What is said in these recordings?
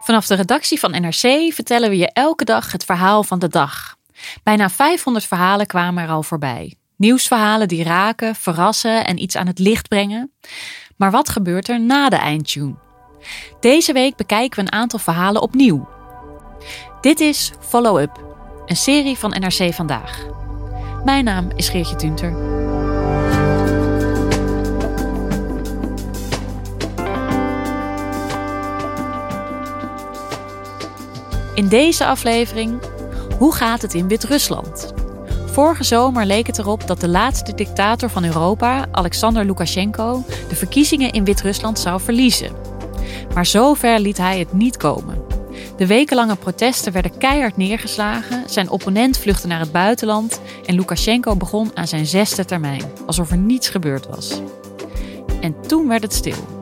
Vanaf de redactie van NRC vertellen we je elke dag het verhaal van de dag. Bijna 500 verhalen kwamen er al voorbij. Nieuwsverhalen die raken, verrassen en iets aan het licht brengen. Maar wat gebeurt er na de eindtune? Deze week bekijken we een aantal verhalen opnieuw. Dit is Follow Up, een serie van NRC Vandaag. Mijn naam is Geertje Tunter. In deze aflevering, hoe gaat het in Wit-Rusland? Vorige zomer leek het erop dat de laatste dictator van Europa, Alexander Lukashenko, de verkiezingen in Wit-Rusland zou verliezen. Maar zover liet hij het niet komen. De wekenlange protesten werden keihard neergeslagen, zijn opponent vluchtte naar het buitenland en Lukashenko begon aan zijn zesde termijn, alsof er niets gebeurd was. En toen werd het stil.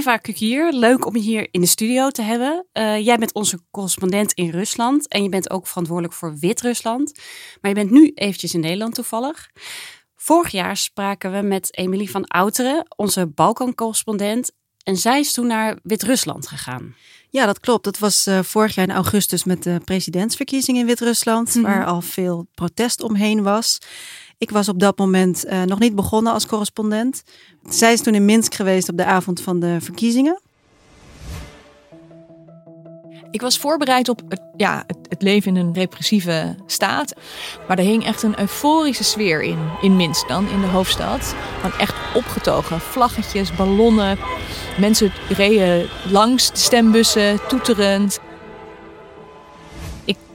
Eva Kukier, leuk om je hier in de studio te hebben. Uh, jij bent onze correspondent in Rusland en je bent ook verantwoordelijk voor Wit-Rusland. Maar je bent nu eventjes in Nederland toevallig. Vorig jaar spraken we met Emilie van Outeren, onze Balkan-correspondent. En zij is toen naar Wit-Rusland gegaan. Ja, dat klopt. Dat was uh, vorig jaar in augustus met de presidentsverkiezingen in Wit-Rusland, mm waar al veel protest omheen was. Ik was op dat moment uh, nog niet begonnen als correspondent. Zij is toen in Minsk geweest op de avond van de verkiezingen. Ik was voorbereid op het, ja, het, het, leven in een repressieve staat. Maar er hing echt een euforische sfeer in, in Minsk dan, in de hoofdstad. Van echt opgetogen, vlaggetjes, ballonnen. Mensen reden langs de stembussen, toeterend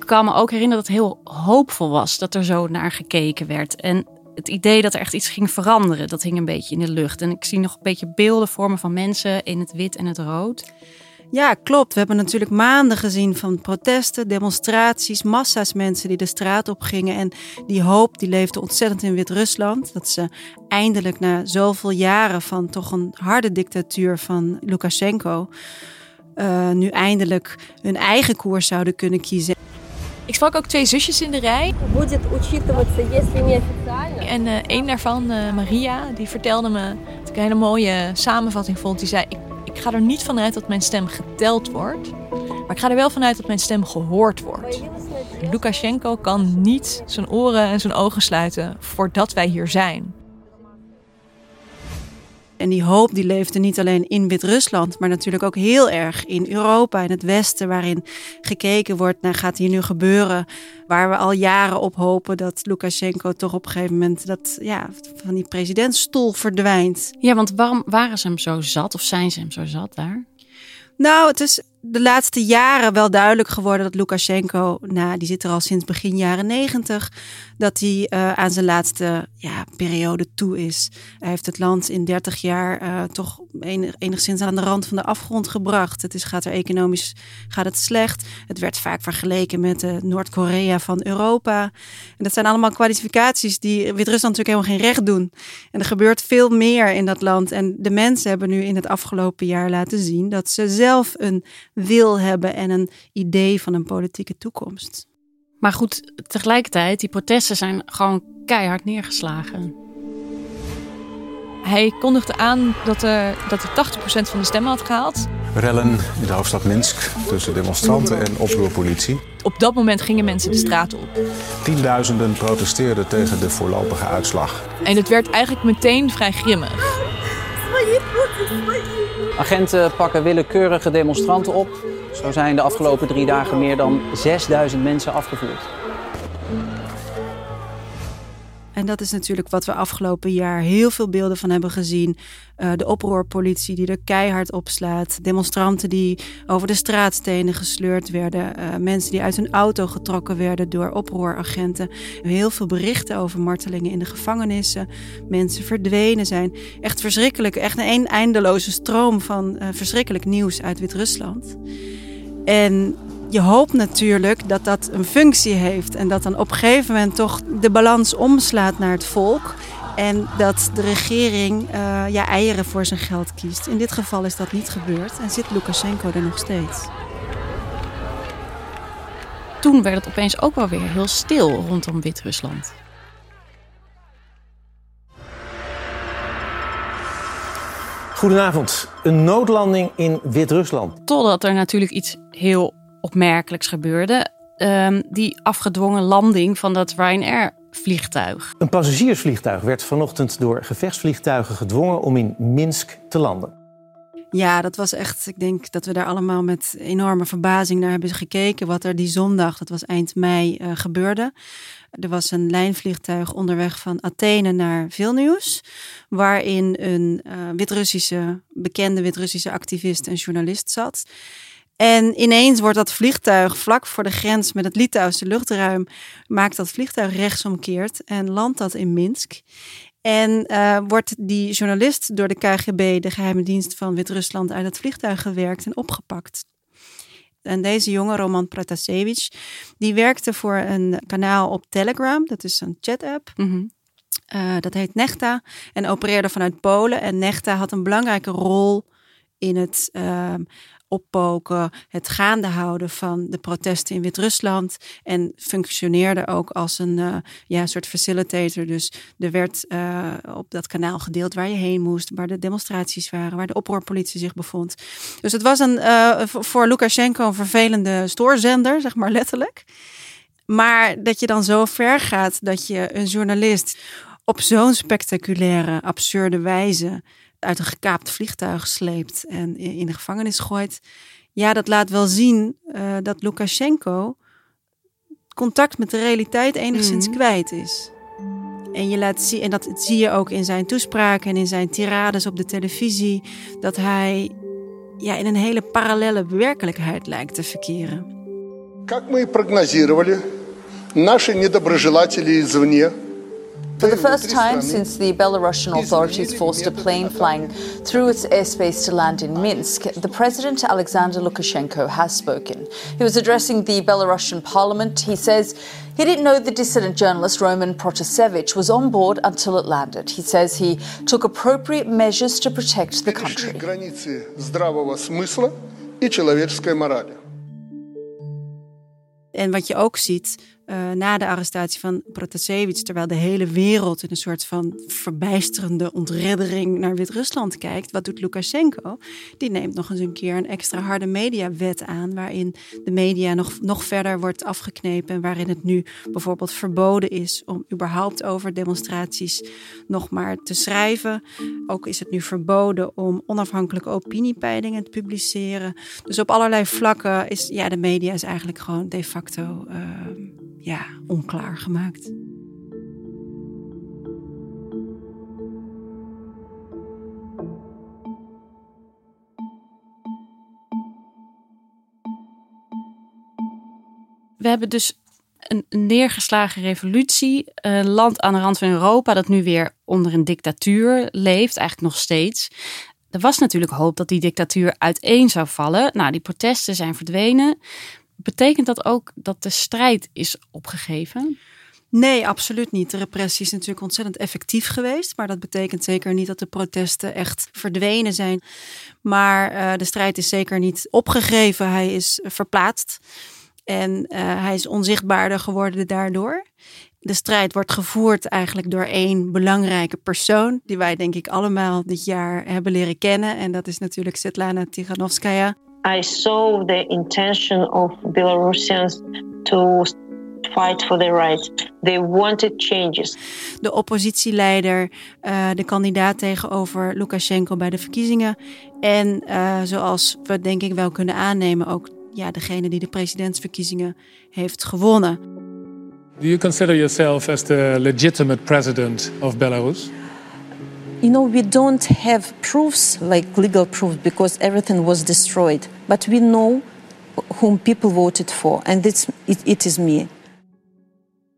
kan me ook herinneren dat het heel hoopvol was dat er zo naar gekeken werd. En het idee dat er echt iets ging veranderen, dat hing een beetje in de lucht. En ik zie nog een beetje beelden vormen van mensen in het wit en het rood. Ja, klopt. We hebben natuurlijk maanden gezien van protesten, demonstraties, massa's mensen die de straat op gingen. En die hoop die leefde ontzettend in Wit-Rusland. Dat ze eindelijk na zoveel jaren van toch een harde dictatuur van Lukashenko. Uh, nu eindelijk hun eigen koers zouden kunnen kiezen. Ik sprak ook twee zusjes in de rij. En uh, een daarvan, uh, Maria, die vertelde me dat ik een hele mooie samenvatting vond. Die zei: ik, ik ga er niet vanuit dat mijn stem geteld wordt, maar ik ga er wel vanuit dat mijn stem gehoord wordt. Lukashenko kan niet zijn oren en zijn ogen sluiten voordat wij hier zijn. En die hoop die leefde niet alleen in Wit-Rusland, maar natuurlijk ook heel erg in Europa, in het Westen, waarin gekeken wordt naar gaat hier nu gebeuren, waar we al jaren op hopen dat Lukashenko toch op een gegeven moment dat, ja, van die presidentsstoel verdwijnt. Ja, want waarom waren ze hem zo zat of zijn ze hem zo zat daar? Nou, het is de laatste jaren wel duidelijk geworden dat Lukashenko, nou, die zit er al sinds begin jaren negentig, dat hij uh, aan zijn laatste ja, periode toe is. Hij heeft het land in 30 jaar uh, toch enigszins aan de rand van de afgrond gebracht. Het is, gaat er economisch gaat het slecht. Het werd vaak vergeleken met uh, Noord-Korea van Europa. En dat zijn allemaal kwalificaties die Wit-Rusland natuurlijk helemaal geen recht doen. En er gebeurt veel meer in dat land. En de mensen hebben nu in het afgelopen jaar laten zien dat ze zelf een wil hebben en een idee van een politieke toekomst. Maar goed, tegelijkertijd, die protesten zijn gewoon keihard neergeslagen. Hij kondigde aan dat, er, dat hij 80% van de stemmen had gehaald. Rellen in de hoofdstad Minsk tussen demonstranten en oproerpolitie. Op dat moment gingen mensen de straat op. Tienduizenden protesteerden tegen de voorlopige uitslag. En het werd eigenlijk meteen vrij grimmig. Agenten pakken willekeurige demonstranten op. Zo zijn de afgelopen drie dagen meer dan 6000 mensen afgevoerd. En dat is natuurlijk wat we afgelopen jaar heel veel beelden van hebben gezien. Uh, de oproerpolitie die er keihard opslaat. Demonstranten die over de straatstenen gesleurd werden. Uh, mensen die uit hun auto getrokken werden door oproeragenten. Heel veel berichten over martelingen in de gevangenissen. Mensen verdwenen zijn. Echt verschrikkelijk. Echt een eindeloze stroom van uh, verschrikkelijk nieuws uit Wit-Rusland. En je hoopt natuurlijk dat dat een functie heeft en dat dan op een gegeven moment toch de balans omslaat naar het volk. En dat de regering uh, ja, eieren voor zijn geld kiest. In dit geval is dat niet gebeurd en zit Lukashenko er nog steeds. Toen werd het opeens ook wel weer heel stil rondom Wit-Rusland. Goedenavond. Een noodlanding in Wit-Rusland. Totdat er natuurlijk iets heel opmerkelijks gebeurde. Um, die afgedwongen landing van dat Ryanair-vliegtuig. Een passagiersvliegtuig werd vanochtend door gevechtsvliegtuigen gedwongen om in Minsk te landen. Ja, dat was echt. Ik denk dat we daar allemaal met enorme verbazing naar hebben gekeken. Wat er die zondag, dat was eind mei, uh, gebeurde. Er was een lijnvliegtuig onderweg van Athene naar Vilnius. Waarin een uh, Wit-Russische, bekende Wit-Russische activist en journalist zat. En ineens wordt dat vliegtuig vlak voor de grens met het Litouwse luchtruim, maakt dat vliegtuig rechtsomkeert en landt dat in Minsk. En uh, wordt die journalist door de KGB, de geheime dienst van Wit-Rusland, uit het vliegtuig gewerkt en opgepakt. En deze jonge Roman Pratasevich, die werkte voor een kanaal op Telegram, dat is een chat-app. Mm -hmm. uh, dat heet Nechta en opereerde vanuit Polen. En Nechta had een belangrijke rol in het uh, oppoken, het gaande houden van de protesten in Wit-Rusland. En functioneerde ook als een uh, ja, soort facilitator. Dus er werd uh, op dat kanaal gedeeld waar je heen moest, waar de demonstraties waren, waar de oproerpolitie zich bevond. Dus het was een, uh, voor Lukashenko een vervelende stoorzender, zeg maar letterlijk. Maar dat je dan zo ver gaat dat je een journalist op zo'n spectaculaire, absurde wijze uit een gekaapt vliegtuig sleept en in de gevangenis gooit. Ja, dat laat wel zien uh, dat Lukashenko contact met de realiteit enigszins mm. kwijt is. En, je laat zien, en dat zie je ook in zijn toespraken en in zijn tirades op de televisie, dat hij ja, in een hele parallele werkelijkheid lijkt te verkeren. Как мы и прогнозировали, наши недоброжелатели извне For the first time since the Belarusian authorities forced a plane flying through its airspace to land in Minsk, the president Alexander Lukashenko has spoken. He was addressing the Belarusian parliament. He says he didn't know the dissident journalist Roman Protasevich was on board until it landed. He says he took appropriate measures to protect the country. En wat je ook ziet uh, na de arrestatie van Protasevich, terwijl de hele wereld in een soort van verbijsterende ontreddering naar Wit-Rusland kijkt, wat doet Lukashenko? Die neemt nog eens een keer een extra harde mediawet aan, waarin de media nog, nog verder wordt afgeknepen en waarin het nu bijvoorbeeld verboden is om überhaupt over demonstraties nog maar te schrijven. Ook is het nu verboden om onafhankelijke opiniepeilingen te publiceren. Dus op allerlei vlakken is ja, de media is eigenlijk gewoon de facto. Uh, ja, onklaar gemaakt. We hebben dus een neergeslagen revolutie, een land aan de rand van Europa dat nu weer onder een dictatuur leeft, eigenlijk nog steeds. Er was natuurlijk hoop dat die dictatuur uiteen zou vallen. Nou, die protesten zijn verdwenen. Betekent dat ook dat de strijd is opgegeven? Nee, absoluut niet. De repressie is natuurlijk ontzettend effectief geweest. Maar dat betekent zeker niet dat de protesten echt verdwenen zijn. Maar uh, de strijd is zeker niet opgegeven. Hij is verplaatst. En uh, hij is onzichtbaarder geworden daardoor. De strijd wordt gevoerd eigenlijk door één belangrijke persoon. Die wij denk ik allemaal dit jaar hebben leren kennen. En dat is natuurlijk Svetlana Tiganovskaya. I saw the intention of Belarusians to fight for their rights. They wanted changes. De oppositieleider, uh, de kandidaat tegenover Lukashenko bij de verkiezingen. En uh, zoals we denk ik wel kunnen aannemen, ook ja, degene die de presidentsverkiezingen heeft gewonnen. Do you consider yourself as the legitimate president of Belarus? You know, we don't have proofs, like legal proof, because everything was destroyed. But we know whom people voted for, and it's, it, it is me.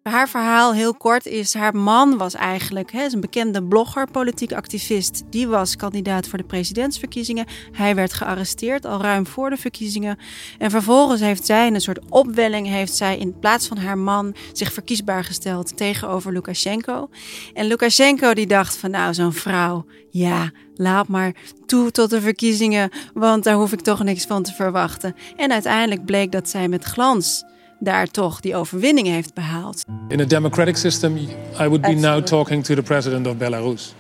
Haar verhaal, heel kort, is haar man was eigenlijk hè, een bekende blogger, politiek activist. Die was kandidaat voor de presidentsverkiezingen. Hij werd gearresteerd al ruim voor de verkiezingen. En vervolgens heeft zij een soort opwelling, heeft zij in plaats van haar man zich verkiesbaar gesteld tegenover Lukashenko. En Lukashenko die dacht van nou, zo'n vrouw, ja, laat maar toe tot de verkiezingen, want daar hoef ik toch niks van te verwachten. En uiteindelijk bleek dat zij met glans daar toch die overwinning heeft behaald. In a democratic system, I would be now talking to the president of Belarus.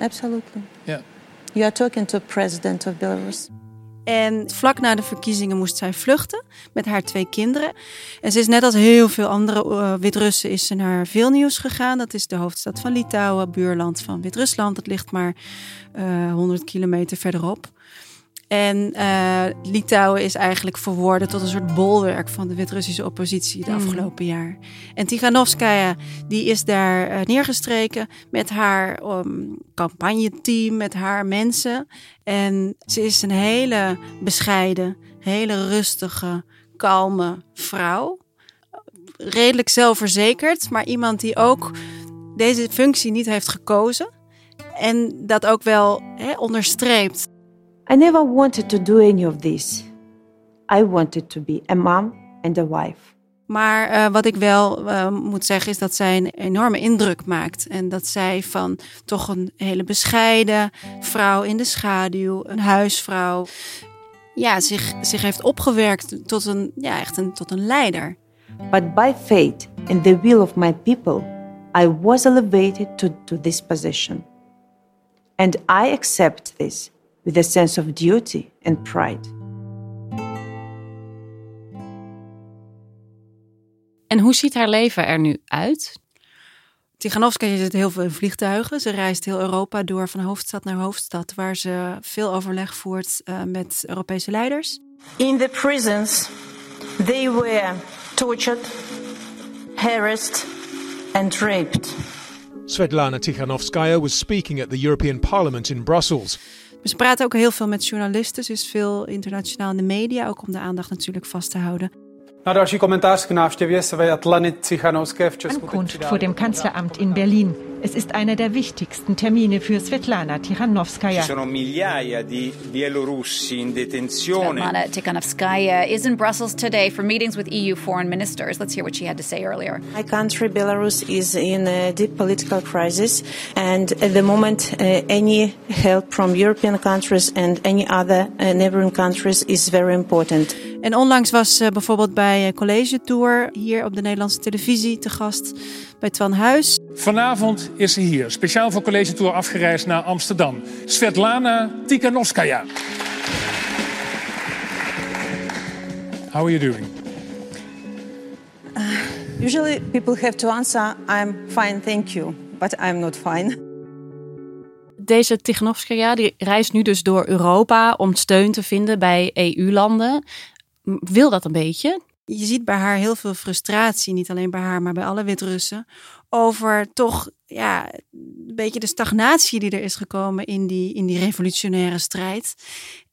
Absolutely. Yeah. You are talking to the president of Belarus. En vlak na de verkiezingen moest zij vluchten met haar twee kinderen. En ze is net als heel veel andere uh, Wit-Russen is ze naar Vilnius gegaan. Dat is de hoofdstad van Litouwen, buurland van Wit-Rusland. Dat ligt maar uh, 100 kilometer verderop. En uh, Litouwen is eigenlijk verworden tot een soort bolwerk van de Wit-Russische oppositie de afgelopen jaar. En Tiganovskaya die is daar uh, neergestreken met haar um, campagneteam, met haar mensen. En ze is een hele bescheiden, hele rustige, kalme vrouw. Redelijk zelfverzekerd, maar iemand die ook deze functie niet heeft gekozen. En dat ook wel onderstreept. I never wanted to do any of this. I wanted to be a mom and a wife. Maar uh, wat ik wel uh, moet zeggen is dat zij een enorme indruk maakt. En dat zij van toch een hele bescheiden vrouw in de schaduw, een huisvrouw, ja, zich, zich heeft opgewerkt tot een, ja, echt een, tot een leider. But by fate and the will of my people, I was elevated to, to this position. And I accept this with a sense of duty and pride. En hoe ziet haar leven er nu uit? Tiganovskaya zit heel veel in vliegtuigen. Ze reist heel Europa door van hoofdstad naar hoofdstad, waar ze veel overleg voert uh, met Europese leiders. In the prisons, they were tortured, harassed and raped. Svetlana Tikhanovskaya was speaking at the European Parliament in Brussels. Ze praten ook heel veel met journalisten. Ze is veel internationaal in de media, ook om de aandacht natuurlijk vast te houden. Na další komentář k návštěvě Svetlany Cichanovské v Česku. Ankunft vor dem Kanzleramt in Berlin. Es ist einer der wichtigsten Termine für Svetlana Tikhanovskaya. Svetlana Tikhanovskaya is in Brussels today for meetings with EU foreign ministers. Let's hear what she had to say earlier. My country, Belarus, is in a deep political crisis, and at the moment, uh, any help from European countries and any other uh, neighboring countries is very important. En onlangs was uh, bijvoorbeeld bij College Tour hier op de Nederlandse televisie te gast bij Twan Huis. Vanavond is ze hier, speciaal voor College Tour afgereisd naar Amsterdam. Svetlana Tikhanovskaya. How are you doing? Uh, usually people have to answer, I'm fine, thank you. But I'm not fine. Deze Tikhanovskaya die reist nu dus door Europa om steun te vinden bij EU-landen. Wil dat een beetje? Je ziet bij haar heel veel frustratie, niet alleen bij haar, maar bij alle Wit-Russen, over toch ja, een beetje de stagnatie die er is gekomen in die, in die revolutionaire strijd.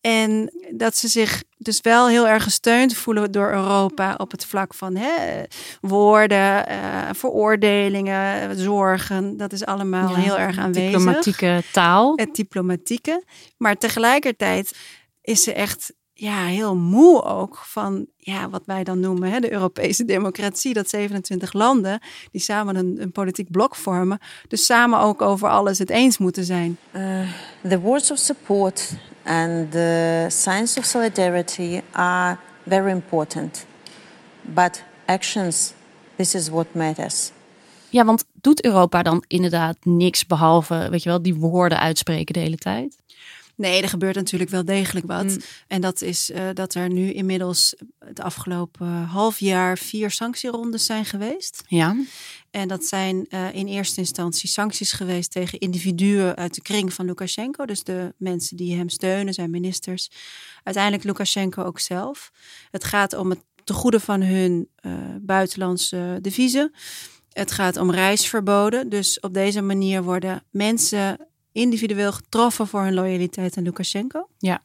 En dat ze zich dus wel heel erg gesteund voelen door Europa op het vlak van hè, woorden, uh, veroordelingen, zorgen. Dat is allemaal ja, heel erg aanwezig. Diplomatieke taal. Het diplomatieke. Maar tegelijkertijd is ze echt ja, heel moe ook van ja, wat wij dan noemen hè, de Europese democratie. Dat 27 landen die samen een, een politiek blok vormen. Dus samen ook over alles het eens moeten zijn. Uh, the words of support and the signs of solidarity are very important. But actions, this is what matters. Ja, want doet Europa dan inderdaad niks behalve, weet je wel, die woorden uitspreken de hele tijd? Nee, er gebeurt natuurlijk wel degelijk wat. Mm. En dat is uh, dat er nu inmiddels het afgelopen half jaar vier sanctierondes zijn geweest. Ja. En dat zijn uh, in eerste instantie sancties geweest tegen individuen uit de kring van Lukashenko. Dus de mensen die hem steunen, zijn ministers. Uiteindelijk Lukashenko ook zelf. Het gaat om het te goede van hun uh, buitenlandse deviezen. Het gaat om reisverboden. Dus op deze manier worden mensen individueel getroffen voor hun loyaliteit aan Lukashenko. Ja.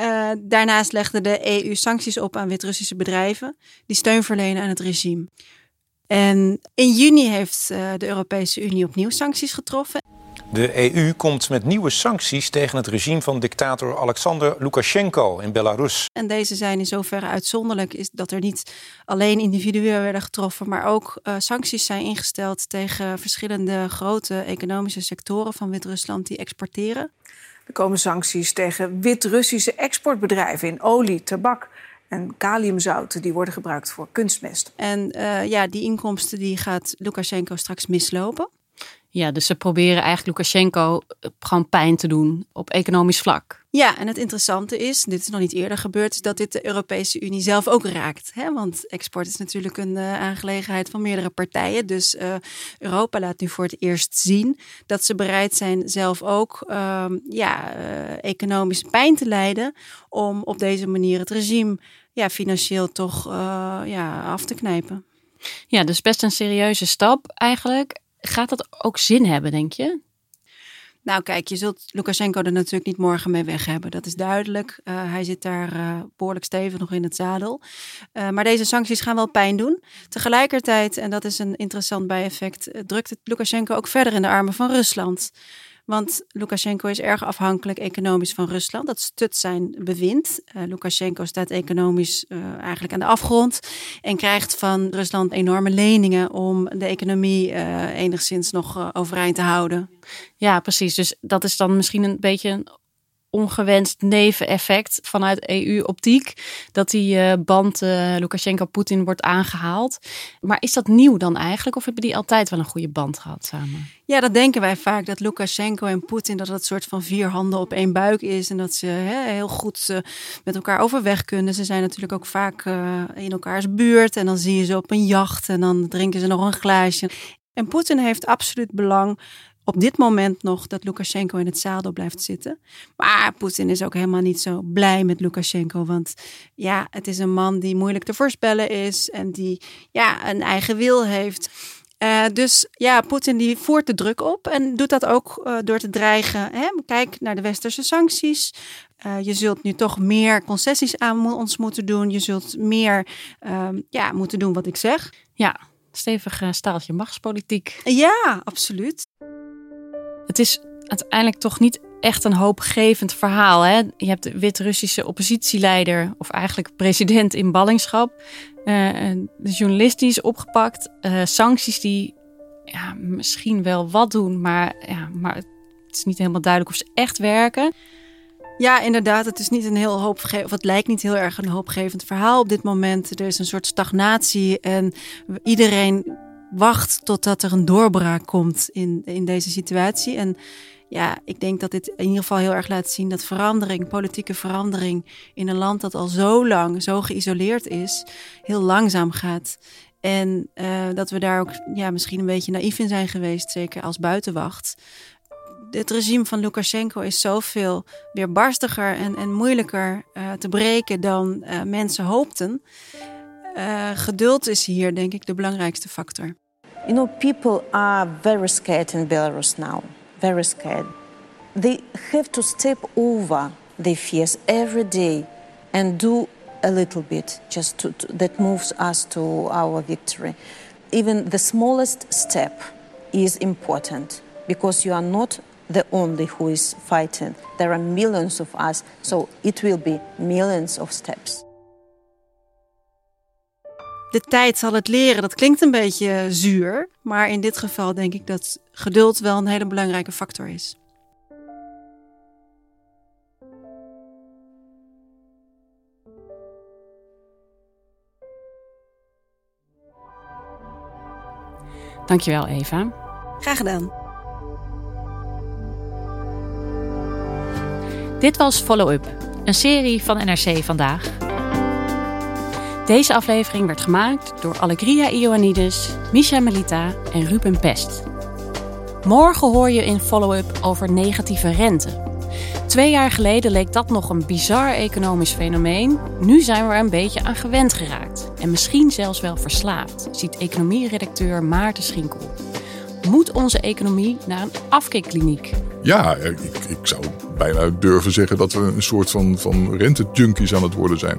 Uh, daarnaast legde de EU sancties op aan Wit-Russische bedrijven die steun verlenen aan het regime. En in juni heeft uh, de Europese Unie opnieuw sancties getroffen. De EU komt met nieuwe sancties tegen het regime van dictator Alexander Lukashenko in Belarus. En deze zijn in zoverre uitzonderlijk is dat er niet alleen individuen werden getroffen, maar ook uh, sancties zijn ingesteld tegen verschillende grote economische sectoren van Wit-Rusland die exporteren. Er komen sancties tegen Wit-Russische exportbedrijven in olie, tabak en kaliumzouten die worden gebruikt voor kunstmest. En uh, ja, die inkomsten die gaat Lukashenko straks mislopen. Ja, dus ze proberen eigenlijk Lukashenko gewoon pijn te doen op economisch vlak. Ja, en het interessante is, dit is nog niet eerder gebeurd, dat dit de Europese Unie zelf ook raakt. Hè? Want export is natuurlijk een uh, aangelegenheid van meerdere partijen. Dus uh, Europa laat nu voor het eerst zien dat ze bereid zijn zelf ook uh, ja, uh, economisch pijn te lijden om op deze manier het regime ja, financieel toch ja, af te knijpen. Ja, dus best een serieuze stap eigenlijk. Gaat dat ook zin hebben, denk je? Nou, kijk, je zult Lukashenko er natuurlijk niet morgen mee weg hebben. Dat is duidelijk. Uh, hij zit daar uh, behoorlijk stevig nog in het zadel. Uh, maar deze sancties gaan wel pijn doen. Tegelijkertijd, en dat is een interessant bijeffect, drukt het Lukashenko ook verder in de armen van Rusland. Want Lukashenko is erg afhankelijk economisch van Rusland. Dat stut zijn bewind. Uh, Lukashenko staat economisch uh, eigenlijk aan de afgrond. En krijgt van Rusland enorme leningen om de economie uh, enigszins nog overeind te houden. Ja, precies. Dus dat is dan misschien een beetje ongewenst neveneffect vanuit EU-optiek. Dat die uh, band uh, Lukashenko-Poetin wordt aangehaald. Maar is dat nieuw dan eigenlijk? Of hebben die altijd wel een goede band gehad samen? Ja, dat denken wij vaak. Dat Lukashenko en Poetin dat het soort van vier handen op één buik is. En dat ze heel goed uh, met elkaar overweg kunnen. Ze zijn natuurlijk ook vaak in elkaars buurt. En dan zie je ze op een jacht. En dan drinken ze nog een glaasje. En Poetin heeft absoluut belang op dit moment nog dat Lukashenko in het zadel blijft zitten. Maar Poetin is ook helemaal niet zo blij met Lukashenko. Want ja, het is een man die moeilijk te voorspellen is en die ja, een eigen wil heeft. Uh, dus ja, Poetin die voert de druk op en doet dat ook uh, door te dreigen. Hè? Kijk naar de westerse sancties. Uh, je zult nu toch meer concessies aan ons moeten doen. Je zult meer ja, moeten doen wat ik zeg. Ja, stevig staaltje machtspolitiek. Ja, absoluut. Het is uiteindelijk toch niet echt een hoopgevend verhaal. Hè? Je hebt de Wit-Russische oppositieleider, of eigenlijk president in ballingschap. Uh, de journalist is opgepakt. Uh, sancties die ja, misschien wel wat doen, maar, ja, maar het is niet helemaal duidelijk of ze echt werken. Ja, inderdaad. Het is niet een heel hoopgevend, of het lijkt niet heel erg een hoopgevend verhaal op dit moment. Er is een soort stagnatie en iedereen wacht totdat er een doorbraak komt in, in deze situatie. En ja, ik denk dat dit in ieder geval heel erg laat zien dat verandering, politieke verandering in een land dat al zo lang zo geïsoleerd is, heel langzaam gaat. En uh, dat we daar ook ja, misschien een beetje naïef in zijn geweest, zeker als buitenwacht. Het regime van Lukashenko is zoveel weerbarstiger en, en moeilijker uh, te breken dan uh, mensen hoopten. geduld is hier, denk ik, de belangrijkste factor. You know, people are very scared in Belarus now, very scared. They have to step over their fears every day and do a little bit just to, to, that moves us to our victory. Even the smallest step is important because you are not the only who is fighting. There are millions of us, so it will be millions of steps. De tijd zal het leren. Dat klinkt een beetje zuur, maar in dit geval denk ik dat geduld wel een hele belangrijke factor is. Dankjewel, Eva. Graag gedaan. Dit was Follow Up, een serie van NRC vandaag. Deze aflevering werd gemaakt door Allegria Ioannidis, Misha Melita en Ruben Pest. Morgen hoor je in follow-up over negatieve rente. Twee jaar geleden leek dat nog een bizar economisch fenomeen. Nu zijn we er een beetje aan gewend geraakt. En misschien zelfs wel verslaafd, ziet economieredacteur Maarten Schinkel. Moet onze economie naar een afkeerkliniek? Ja, ik, ik zou bijna durven zeggen dat we een soort van, van rentejunkies aan het worden zijn.